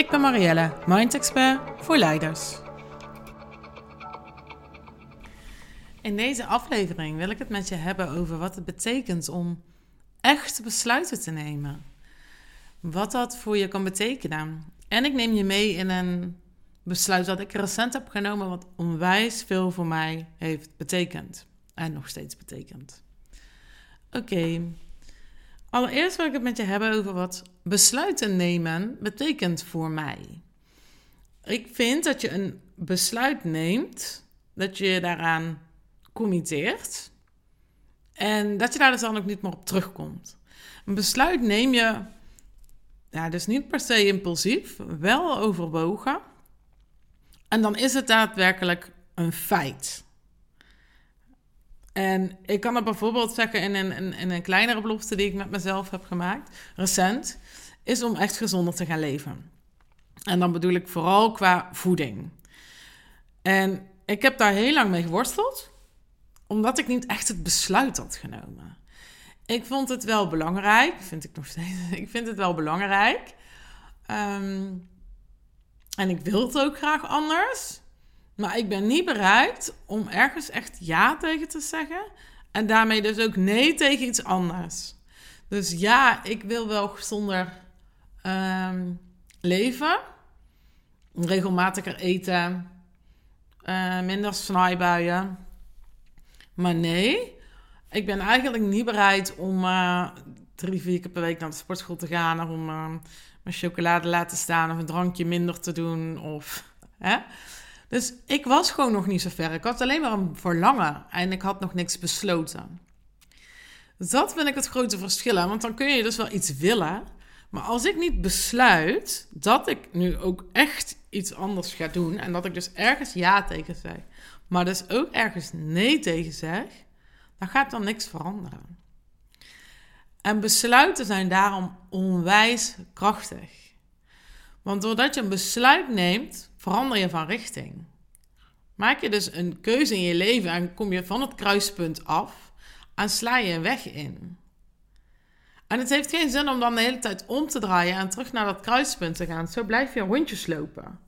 Ik ben Marielle, Mind Expert voor leiders. In deze aflevering wil ik het met je hebben over wat het betekent om echt besluiten te nemen. Wat dat voor je kan betekenen. En ik neem je mee in een besluit dat ik recent heb genomen, wat onwijs veel voor mij heeft betekend. En nog steeds betekent. Oké, Allereerst wil ik het met je hebben over wat besluiten nemen betekent voor mij. Ik vind dat je een besluit neemt, dat je je daaraan committeert en dat je daar dus dan ook niet meer op terugkomt. Een besluit neem je, ja, dus niet per se impulsief, wel overwogen. En dan is het daadwerkelijk een feit. En ik kan dat bijvoorbeeld zeggen in een, in, een kleinere belofte die ik met mezelf heb gemaakt, recent, is om echt gezonder te gaan leven. En dan bedoel ik vooral qua voeding. En ik heb daar heel lang mee geworsteld, omdat ik niet echt het besluit had genomen. Ik vond het wel belangrijk, vind ik nog steeds. Ik vind het wel belangrijk. Ehm, en ik wil het ook graag anders. Maar ik ben niet bereid om ergens echt ja tegen te zeggen. En daarmee dus ook nee tegen iets anders. Dus ja, ik wil wel gezonder um, leven. Regelmatiger eten. Uh, minder snijbuien. Maar nee, ik ben eigenlijk niet bereid om uh, drie, vier keer per week naar de sportschool te gaan. Of om uh, mijn chocolade laten staan of een drankje minder te doen. Of, hè? Dus ik was gewoon nog niet zo ver. Ik had alleen maar een verlangen en ik had nog niks besloten. Dat vind ik het grote verschil. Want dan kun je dus wel iets willen. Maar als ik niet besluit dat ik nu ook echt iets anders ga doen. En dat ik dus ergens ja tegen zeg. Maar dus ook ergens nee tegen zeg. Dan gaat dan niks veranderen. En besluiten zijn daarom onwijs krachtig. Want doordat je een besluit neemt, verander je van richting. Maak je dus een keuze in je leven en kom je van het kruispunt af en sla je een weg in. En het heeft geen zin om dan de hele tijd om te draaien en terug naar dat kruispunt te gaan. Zo blijf je rondjes lopen.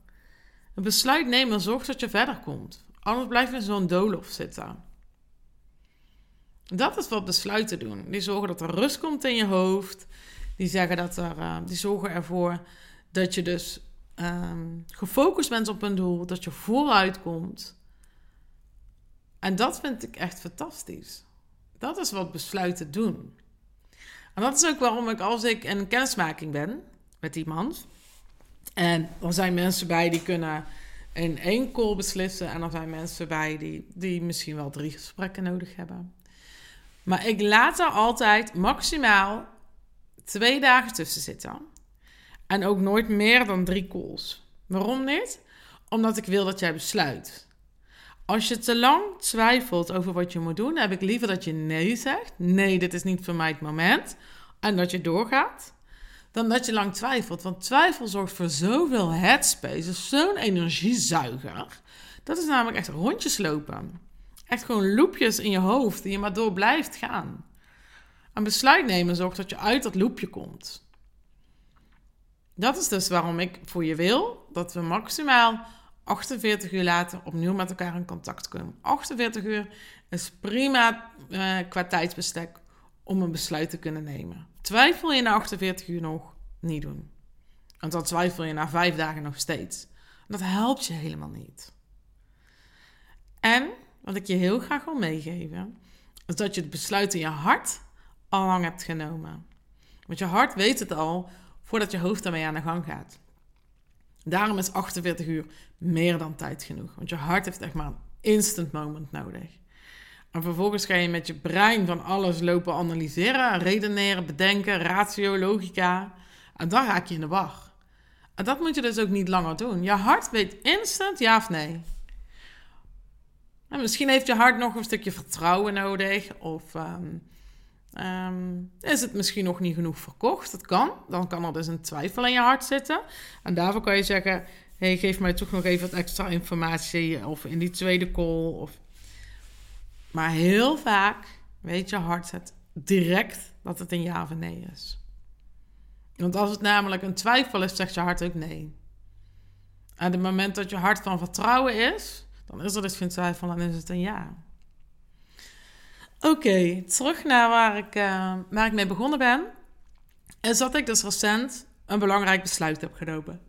Een besluit nemen zorgt dat je verder komt. Anders blijf je in zo'n doolhof zitten. Dat is wat besluiten doen. Die zorgen dat er rust komt in je hoofd. Die, zeggen dat er, uh, die zorgen ervoor dat je dus um, gefocust bent op een doel, dat je vooruit komt. En dat vind ik echt fantastisch. Dat is wat besluiten doen. En dat is ook waarom ik als ik in kennismaking ben met iemand. En er zijn mensen bij die kunnen in één call beslissen. En er zijn mensen bij die, die misschien wel drie gesprekken nodig hebben. Maar ik laat er altijd maximaal twee dagen tussen zitten. En ook nooit meer dan drie calls. Waarom niet? Omdat ik wil dat jij besluit. Als je te lang twijfelt over wat je moet doen, heb ik liever dat je nee zegt. Nee, dit is niet voor mij het moment. En dat je doorgaat. Dan dat je lang twijfelt. Want twijfel zorgt voor zoveel headspace. zo'n energiezuiger. Dat is namelijk echt rondjes lopen. Echt gewoon loopjes in je hoofd die je maar door blijft gaan. Een besluit nemen zorgt dat je uit dat loopje komt. Dat is dus waarom ik voor je wil dat we maximaal 48 uur later opnieuw met elkaar in contact komen. 48 uur is prima uh, qua tijdsbestek om een besluit te kunnen nemen. Twijfel je na 48 uur nog? Niet doen. Want dan twijfel je na vijf dagen nog steeds. Dat helpt je helemaal niet. En wat ik je heel graag wil meegeven, is dat je het besluit in je hart al lang hebt genomen. Want je hart weet het al voordat je hoofd daarmee aan de gang gaat. Daarom is 48 uur meer dan tijd genoeg. Want je hart heeft echt maar een instant moment nodig. En vervolgens ga je met je brein van alles lopen analyseren, redeneren, bedenken, ratio, logica. En dan raak je in de war. En dat moet je dus ook niet langer doen. Je hart weet instant ja of nee. En misschien heeft je hart nog een stukje vertrouwen nodig. Of ehm, ehm, is het misschien nog niet genoeg verkocht? Dat kan. Dan kan er dus een twijfel in je hart zitten. En daarvoor kan je zeggen: hey, geef mij toch nog even wat extra informatie. Of in die tweede call. Of... Maar heel vaak weet je hart het direct dat het een ja of een nee is. Want als het namelijk een twijfel is, zegt je hart ook nee. En het moment dat je hart van vertrouwen is, dan is er dus geen twijfel, dan is het een ja. Oké, terug naar waar ik, uh, waar ik mee begonnen ben. Is dat ik dus recent een belangrijk besluit heb genomen.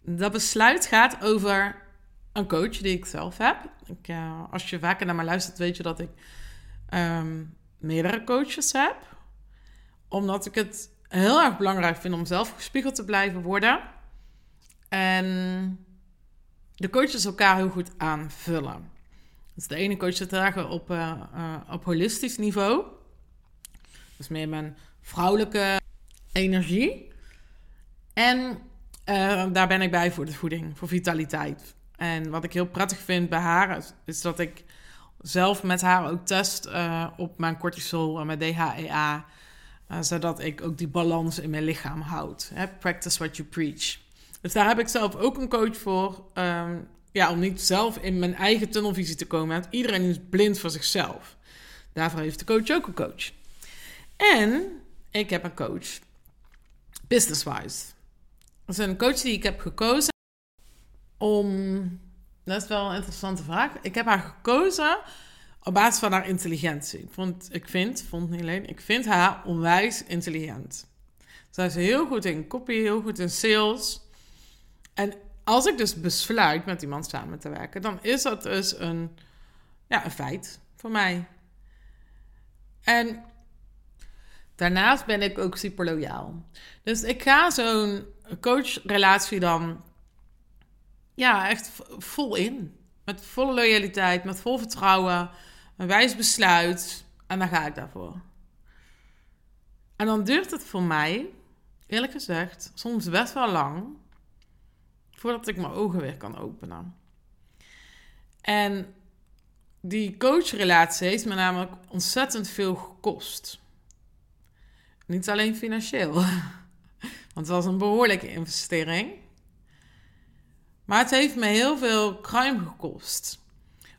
Dat besluit gaat over een coach die ik zelf heb. Ik, uh, als je vaker naar mij luistert, weet je dat ik um, meerdere coaches heb. Omdat ik het heel erg belangrijk vind om zelf gespiegeld te blijven worden. En de coaches elkaar heel goed aanvullen. Dus de ene coach zit dragen op, uh, uh, op holistisch niveau. Dus meer mijn vrouwelijke energie. En uh, daar ben ik bij voor de voeding, voor vitaliteit. En wat ik heel prettig vind bij haar is, dat ik zelf met haar ook test op mijn cortisol en mijn DHEA. zodat ik ook die balans in mijn lichaam houd. Practice what you preach. Dus daar heb ik zelf ook een coach voor. Um, ja, om niet zelf in mijn eigen tunnelvisie te komen. Want iedereen is blind voor zichzelf. Daarvoor heeft de coach ook een coach. En ik heb een coach. Business-wise. Dat is een coach die ik heb gekozen om... Dat is wel een interessante vraag. Ik heb haar gekozen op basis van haar intelligentie. Ik, vond, ik vind, vond niet alleen, ik vind haar onwijs intelligent. Zij is heel goed in copy, heel goed in sales. En als ik dus besluit met iemand samen te werken, dan is dat dus een, ja, een feit voor mij. En daarnaast ben ik ook super loyaal. Dus ik ga zo'n coachrelatie dan ja, echt vol in. Met volle loyaliteit, met vol vertrouwen, een wijs besluit. En dan ga ik daarvoor. En dan duurt het voor mij, eerlijk gezegd, soms best wel lang voordat ik mijn ogen weer kan openen. En die coachrelatie heeft me namelijk ontzettend veel gekost. Niet alleen financieel, want het was een behoorlijke investering. Maar het heeft me heel veel crime gekost.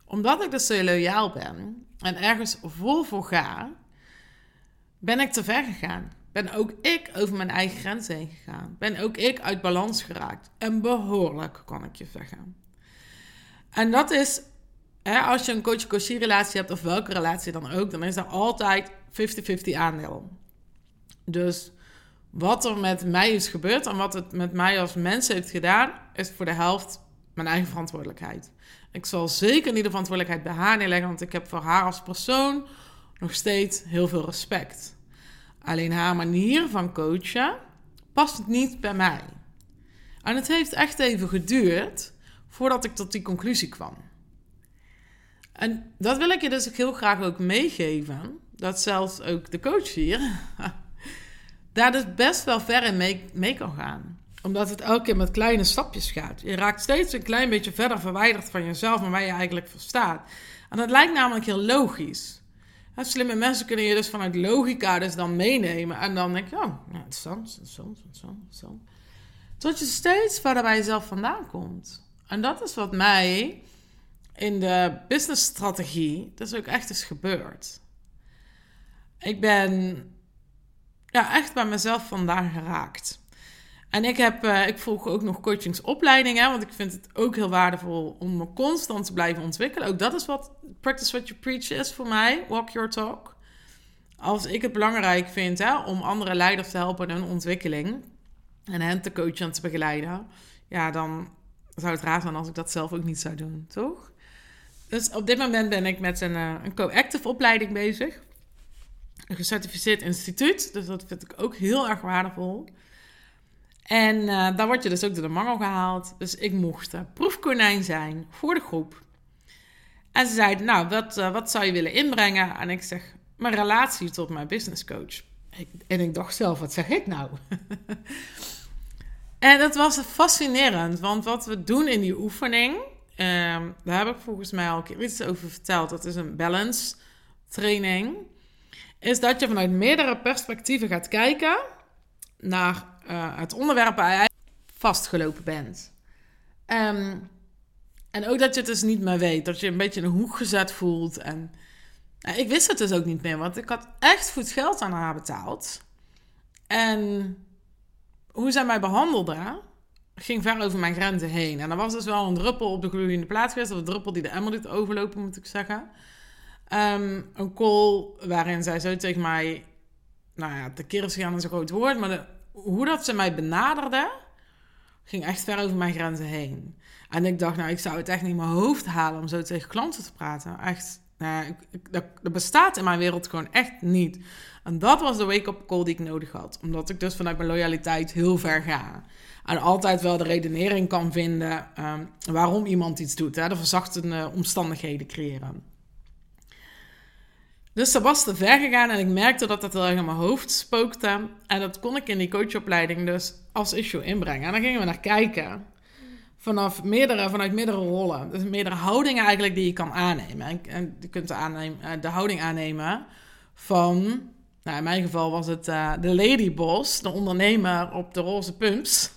Omdat ik dus zo loyaal ben en ergens vol voor ga, ben ik te ver gegaan ben ook ik over mijn eigen grenzen heen gegaan. Ben ook ik uit balans geraakt. En behoorlijk, kan ik je zeggen. En dat is, hè, als je een coach-coachie relatie hebt, of welke relatie dan ook, dan is er altijd 50-50 aandeel. Dus wat er met mij is gebeurd en wat het met mij als mens heeft gedaan, is voor de helft mijn eigen verantwoordelijkheid. Ik zal zeker niet de verantwoordelijkheid bij haar neerleggen, want ik heb voor haar als persoon nog steeds heel veel respect. Alleen haar manier van coachen past niet bij mij. En het heeft echt even geduurd voordat ik tot die conclusie kwam. En dat wil ik je dus heel graag ook meegeven. Dat zelfs ook de coach hier daar dus best wel ver in mee, mee kan gaan. Omdat het elke keer met kleine stapjes gaat. Je raakt steeds een klein beetje verder verwijderd van jezelf en waar je eigenlijk voor staat. En dat lijkt namelijk heel logisch slimme mensen kunnen je dus vanuit logica dus dan meenemen. En dan denk je, oh, nou, interessant, interessant, interessant, interessant. Tot je steeds verder bij jezelf vandaan komt. En dat is wat mij in de businessstrategie dus ook echt is gebeurd. Ik ben ja, echt bij mezelf vandaan geraakt. En ik, heb, uh, ik volg ook nog coachingsopleidingen, want ik vind het ook heel waardevol om me constant te blijven ontwikkelen. Ook dat is wat practice what you preach is voor mij, walk your talk. Als ik het belangrijk vind hè, om andere leiders te helpen in hun ontwikkeling en hen te coachen en te begeleiden, ja, dan zou het raar zijn als ik dat zelf ook niet zou doen, toch? Dus op dit moment ben ik met een, uh, een co-active opleiding bezig. Een gecertificeerd instituut, dus dat vind ik ook heel erg waardevol. En uh, daar word je dus ook door de mangel gehaald. Dus ik mocht uh, proefkonijn zijn voor de groep. En ze zeiden, nou, wat, uh, wat zou je willen inbrengen? En ik zeg, mijn relatie tot mijn business coach. En ik dacht zelf, wat zeg ik nou? En dat was fascinerend, want wat we doen in die oefening, ehm, daar heb ik volgens mij al keer iets over verteld. Dat is een balance training. Is dat je vanuit meerdere perspectieven gaat kijken naar uh, het onderwerp waar je vastgelopen bent. Ehm, en ook dat je het dus niet meer weet. Dat je een beetje in een hoek gezet voelt. En nou, ik wist het dus ook niet meer, want ik had echt goed geld aan haar betaald. En hoe zij mij behandelde, ging ver over mijn grenzen heen. En er was dus wel een druppel op de gloeiende plaats geweest. Of een druppel die de emmer liet overlopen, moet ik zeggen. Ehm, een call waarin zij zo tegen mij... Nou ja, de is gegaan is een groot woord. Maar hoe dat ze mij benaderde, ging echt ver over mijn grenzen heen. En ik dacht, nou, ik zou het echt niet in mijn hoofd halen om zo tegen klanten te praten. Echt, nou, dat, dat bestaat in mijn wereld gewoon echt niet. En dat was de wake-up call die ik nodig had. Omdat ik dus vanuit mijn loyaliteit heel ver ga. En altijd wel de redenering kan vinden um, waarom iemand iets doet. Hè? De verzachtende omstandigheden creëren. Dus dat was te ver gegaan en ik merkte dat dat heel erg in mijn hoofd spookte. En dat kon ik in die coachopleiding dus als issue inbrengen. En dan gingen we naar kijken. Vanaf meerdere, vanuit meerdere rollen. Dus meerdere houdingen eigenlijk die je kan aannemen. En je kunt de, aannemen, eh, de houding aannemen van nou, in mijn geval was het uh, de ladyboss, de ondernemer op de roze pumps.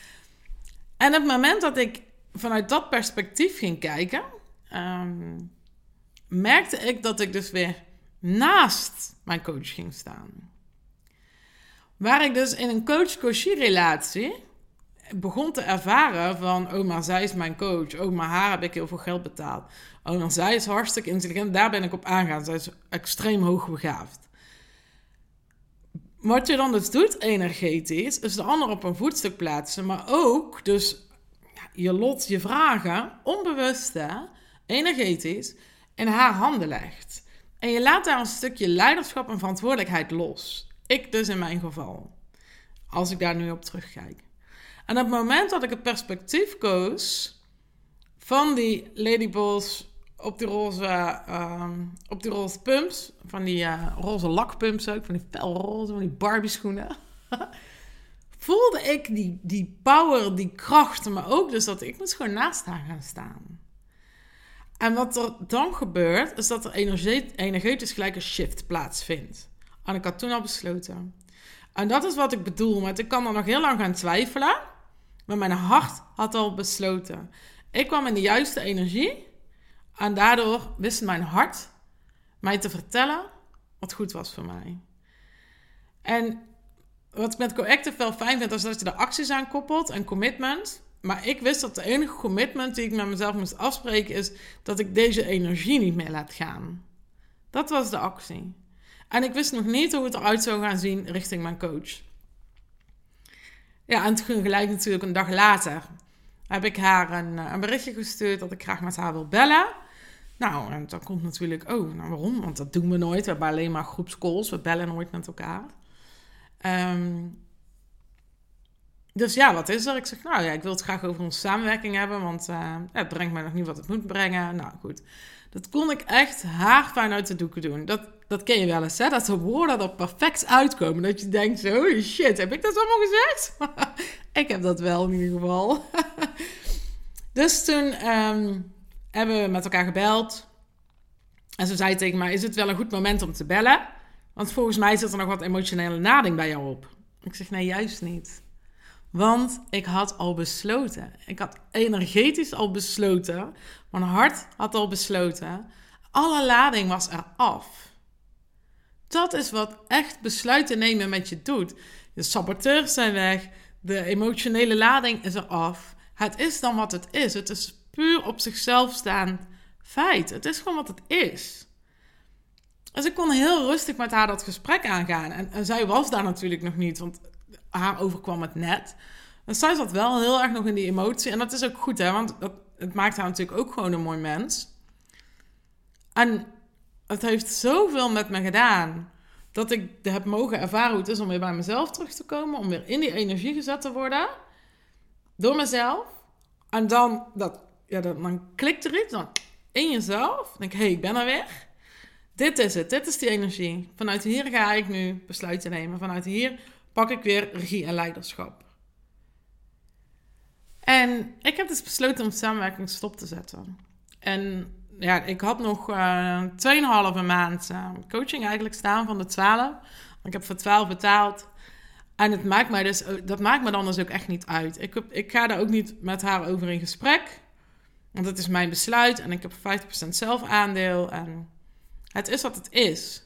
en op het moment dat ik vanuit dat perspectief ging kijken, um, merkte ik dat ik dus weer naast mijn coach ging staan. Waar ik dus in een coach-coachie relatie begon te ervaren van... oh, maar zij is mijn coach. Oh, maar haar heb ik heel veel geld betaald. Oh, maar zij is hartstikke intelligent. Daar ben ik op aangaan. Zij is extreem hoogbegaafd. Wat je dan dus doet energetisch, is de ander op een voetstuk plaatsen, maar ook dus je lot, je vragen, onbewust energetisch, in haar handen legt. En je laat daar een stukje leiderschap en verantwoordelijkheid los. Ik dus in mijn geval. Als ik daar nu op terugkijk. En op het moment dat ik het perspectief koos van die ladyballs op die roze, uh, op die roze pumps. Van die uh, roze lakpumps ook. Van die felroze, van die Barbie schoenen. voelde ik die, die power, die kracht. Maar ook dus dat ik moest gewoon naast haar gaan staan. En wat er dan gebeurt, is dat er energetisch gelijk een shift plaatsvindt. En ik had toen al besloten. En dat is wat ik bedoel. Want ik kan er nog heel lang gaan twijfelen. Maar mijn hart had al besloten. Ik kwam in de juiste energie. En daardoor wist mijn hart mij te vertellen wat goed was voor mij. En wat ik met Coactive wel fijn vind, is dat je er acties aan koppelt en commitment. Maar ik wist dat de enige commitment die ik met mezelf moest afspreken is dat ik deze energie niet meer laat gaan. Dat was de actie. En ik wist nog niet hoe het eruit zou gaan zien richting mijn coach. Ja, en toen gelijk natuurlijk een dag later heb ik haar een, een berichtje gestuurd dat ik graag met haar wil bellen. Nou, en dan komt natuurlijk, oh, nou waarom? Want dat doen we nooit. We hebben alleen maar groepscalls. We bellen nooit met elkaar. Ehm, dus ja, wat is er? Ik zeg, nou ja, ik wil het graag over onze samenwerking hebben, want uh, het brengt mij nog niet wat het moet brengen. Nou goed, dat kon ik echt haarfijn uit de doeken doen. Dat, dat ken je wel eens, hè? Dat de woorden er perfect uitkomen. Dat je denkt, zo, shit, heb ik dat allemaal gezegd? ik heb dat wel in ieder geval. dus toen... Um, hebben we met elkaar gebeld. En ze zei tegen mij: Is het wel een goed moment om te bellen? Want volgens mij zit er nog wat emotionele nading bij jou op. Ik zeg: Nee, juist niet. Want ik had al besloten. Ik had energetisch al besloten. Mijn hart had al besloten. Alle lading was er af. Dat is wat echt besluiten nemen met je doet. De saboteurs zijn weg. De emotionele lading is er af. Het is dan wat het is. Het is puur op zichzelf staand feit. Het is gewoon wat het is. Dus ik kon heel rustig met haar dat gesprek aangaan. En, zij was daar natuurlijk nog niet, want haar overkwam het net. Dus zij zat wel heel erg nog in die emotie. En dat is ook goed, hè, want dat, het maakt haar natuurlijk ook gewoon een mooi mens. En het heeft zoveel met me gedaan. Dat ik heb mogen ervaren hoe het is om weer bij mezelf terug te komen. Om weer in die energie gezet te worden. Door mezelf. En dan dat ja, dan, klikt er iets dan in jezelf. Denk ik, hé, ik ben er weer. Dit is het, dit is die energie. Vanuit hier ga ik nu besluiten nemen. Vanuit hier pak ik weer regie en leiderschap. En ik heb dus besloten om samenwerking stop te zetten. En ja, ik had nog uh, eh, 2,5 maand uh, coaching eigenlijk staan van de 12. Ik heb voor 12 betaald. En het maakt mij dus, dat maakt me dan dus ook echt niet uit. Ik, ik ga daar ook niet met haar over in gesprek. Want het is mijn besluit en ik heb 50% zelfaandeel. En het is wat het is.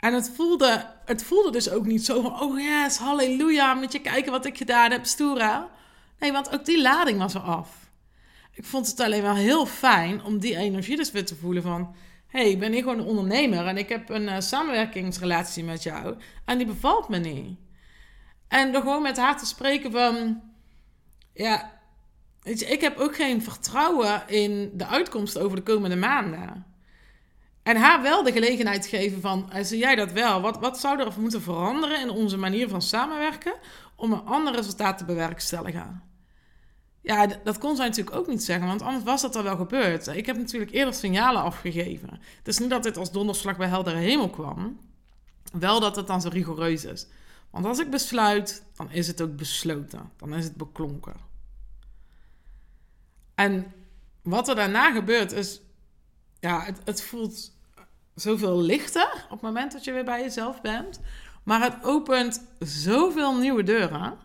En het voelde, het voelde dus ook niet zo van... Oh yes, halleluja, moet je kijken wat ik gedaan heb, stoera. Nee, want ook die lading was er af. Ik vond het alleen wel heel fijn om die energie dus weer te voelen van... hey, ik ben hier gewoon een ondernemer en ik heb een uh, samenwerkingsrelatie met jou. En die bevalt me niet. En door gewoon met haar te spreken van... Ja, weet je, ik heb ook geen vertrouwen in de uitkomst over de komende maanden. En haar wel de gelegenheid geven van, zie jij dat wel? Wat, wat zou er moeten veranderen in onze manier van samenwerken om een ander resultaat te bewerkstelligen? Ja, dat kon zij natuurlijk ook niet zeggen, want anders was dat er wel gebeurd. Ik heb natuurlijk eerder signalen afgegeven. Het is niet dat dit als donderslag bij heldere hemel kwam. Wel dat het dan zo rigoureus is. Want als ik besluit, dan is het ook besloten. Dan is het beklonken. En wat er daarna gebeurt is, ja, het, het voelt zoveel lichter op het moment dat je weer bij jezelf bent. Maar het opent zoveel nieuwe deuren.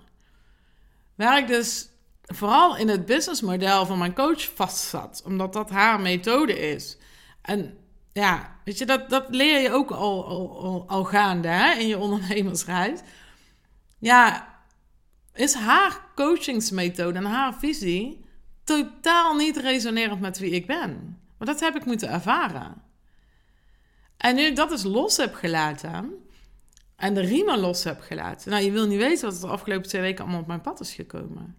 Waar ik dus vooral in het businessmodel van mijn coach vastzat. Omdat dat haar methode is. En ja, weet je, dat, dat leer je ook al, al, al, gaande hè, in je ondernemersreis. Ja, is haar coachingsmethode en haar visie totaal niet resonerend met wie ik ben. Dat heb ik moeten ervaren. En nu ik dat dus los heb gelaten en de riemen los heb gelaten. Nou, je wil niet weten wat er de afgelopen twee weken allemaal op mijn pad is gekomen.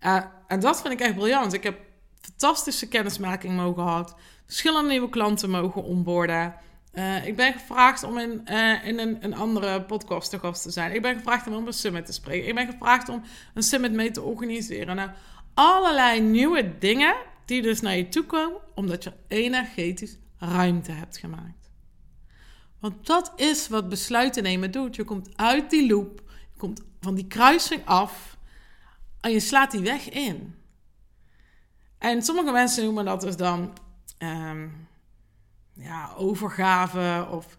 Uh, en dat vind ik echt briljant. Ik heb fantastische kennismaking mogen gehad. Verschillende nieuwe klanten mogen onboorden. Uh, ik ben gevraagd om in, uh, in een, een, andere podcast te gast te zijn. Ik ben gevraagd om een summit te spreken. Ik ben gevraagd om een summit mee te organiseren. Nou, allerlei nieuwe dingen die dus naar je toe komen, omdat je energetisch ruimte hebt gemaakt. Want dat is wat besluiten nemen doet. Je komt uit die loop, je komt van die kruising af en je slaat die weg in. En sommige mensen noemen dat dus dan um, ja, overgave of.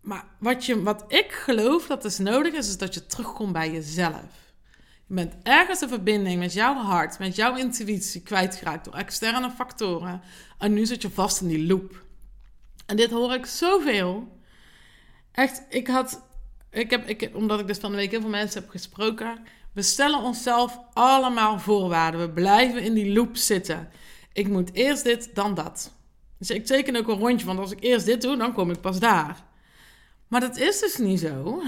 Maar wat, je, wat ik geloof dat is nodig is, is dat je terugkomt bij jezelf. Bent ergens de verbinding met jouw hart, met jouw intuïtie kwijtgeraakt door externe factoren. En nu zit je vast in die loop. En dit hoor ik zoveel. Echt, ik had. Ik heb, ik, omdat ik dus van de week heel veel mensen heb gesproken. We stellen onszelf allemaal voorwaarden. We blijven in die loop zitten. Ik moet eerst dit, dan dat. Dus ik teken ook een rondje, want als ik eerst dit doe, dan kom ik pas daar. Maar dat is dus niet zo.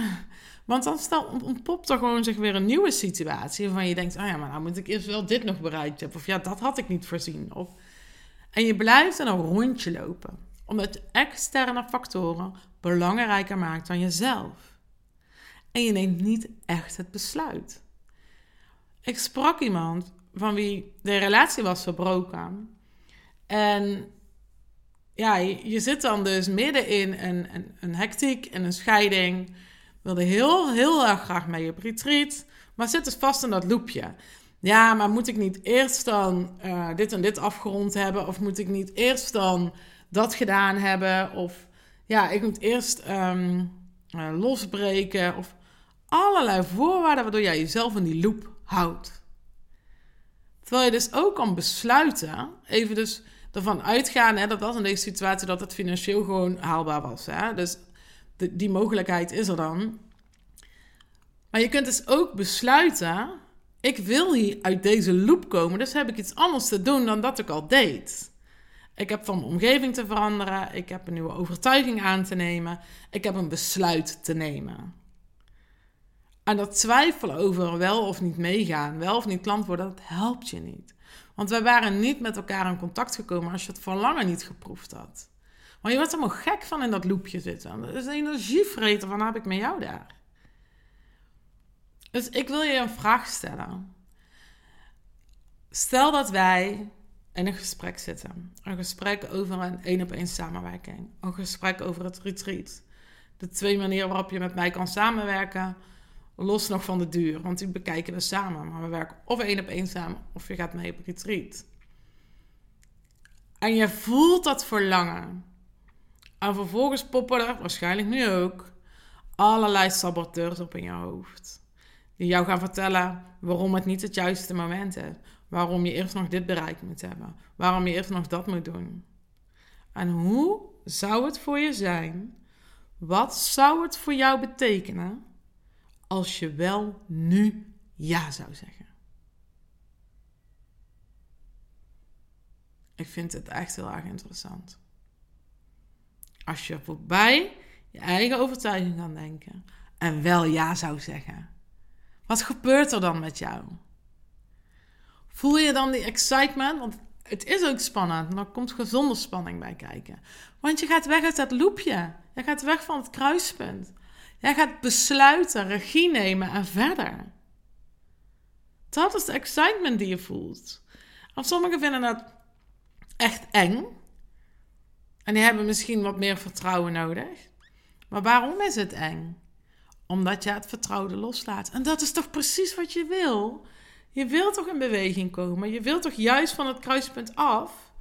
Want dan stel, ontpopt er gewoon zich weer een nieuwe situatie waarvan je denkt: oh ja, maar nou moet ik eerst wel dit nog bereikt hebben. Of ja, dat had ik niet voorzien. Of... En je blijft dan een rondje lopen, omdat externe factoren belangrijker maakt dan jezelf. En je neemt niet echt het besluit. Ik sprak iemand van wie de relatie was verbroken. En ja, je, zit dan dus midden in een, een, een hectiek en een scheiding wilde heel, heel erg graag mee op retreat. Maar zit dus vast in dat loopje. Ja, maar moet ik niet eerst dan uh, dit en dit afgerond hebben? Of moet ik niet eerst dan dat gedaan hebben? Of ja, ik moet eerst um, uh, losbreken. Of allerlei voorwaarden waardoor jij jezelf in die loop houdt. Terwijl je dus ook kan besluiten, even dus ervan uitgaan, hè, dat was in deze situatie dat het financieel gewoon haalbaar was. Hè? Dus die mogelijkheid is er dan. Maar je kunt dus ook besluiten: ik wil hier uit deze loop komen, dus heb ik iets anders te doen dan dat ik al deed. Ik heb van mijn omgeving te veranderen, ik heb een nieuwe overtuiging aan te nemen, ik heb een besluit te nemen. En dat twijfelen over wel of niet meegaan, wel of niet klant worden, dat helpt je niet. Want wij waren niet met elkaar in contact gekomen als je het verlangen niet geproefd had. Maar je wordt helemaal gek van in dat loopje zitten. Dat is een energievreter van heb ik met jou daar. Dus ik wil je een vraag stellen. Stel dat wij in een gesprek zitten. Een gesprek over een één op één samenwerking. Een gesprek over het retreat. De twee manieren waarop je met mij kan samenwerken Los nog van de duur, want die bekijken we samen. Maar we werken of één op één samen, of je gaat mee op retreat. En je voelt dat verlangen. En vervolgens poppen er, waarschijnlijk nu ook, allerlei saboteurs op in je hoofd. Die jou gaan vertellen waarom het niet het juiste moment is. Waarom je eerst nog dit bereikt moet hebben. Waarom je eerst nog dat moet doen. En hoe zou het voor je zijn? Wat zou het voor jou betekenen als je wel nu ja zou zeggen? Ik vind het echt heel erg interessant. Als je voorbij je eigen overtuiging kan denken en wel ja zou zeggen. Wat gebeurt er dan met jou? Voel je dan die excitement? Want het is ook spannend, maar er komt gezonde spanning bij kijken. Want je gaat weg uit dat loopje. Je gaat weg van het kruispunt. Jij gaat besluiten, regie nemen en verder. Dat is de excitement die je voelt. Of sommigen vinden het echt eng. En die hebben misschien wat meer vertrouwen nodig. Maar waarom is het eng? Omdat je het vertrouwde loslaat. En dat is toch precies wat je wil? Je wilt toch in beweging komen? Je wilt toch juist van het kruispunt af?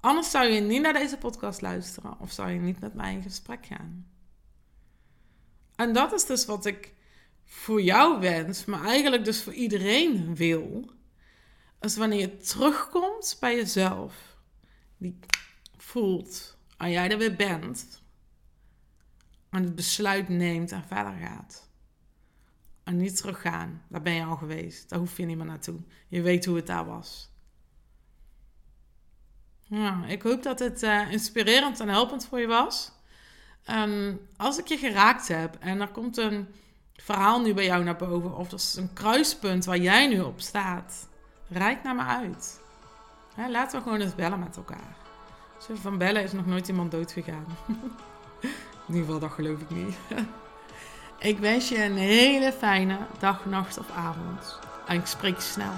Anders zou je niet naar deze podcast luisteren of zou je niet met mij in gesprek gaan. En dat is dus wat ik voor jou wens, maar eigenlijk dus voor iedereen wil. Is wanneer je terugkomt bij jezelf, die voelt, en jij er weer bent, en het besluit neemt en verder gaat. En niet teruggaan. Daar ben je al geweest. Daar hoef je niet meer naartoe. Je weet hoe het daar was. Ja, ik hoop dat het uh, inspirerend en helpend voor je was. Um, als ik je geraakt heb en er komt een verhaal nu bij jou naar boven, of er is een kruispunt waar jij nu op staat, rijd naar me uit. laten we gewoon eens bellen met elkaar. Van bellen is nog nooit iemand dood gegaan. In ieder geval, dat geloof ik niet. ik wens je een hele fijne dag, nacht of avond. En ik spreek snel.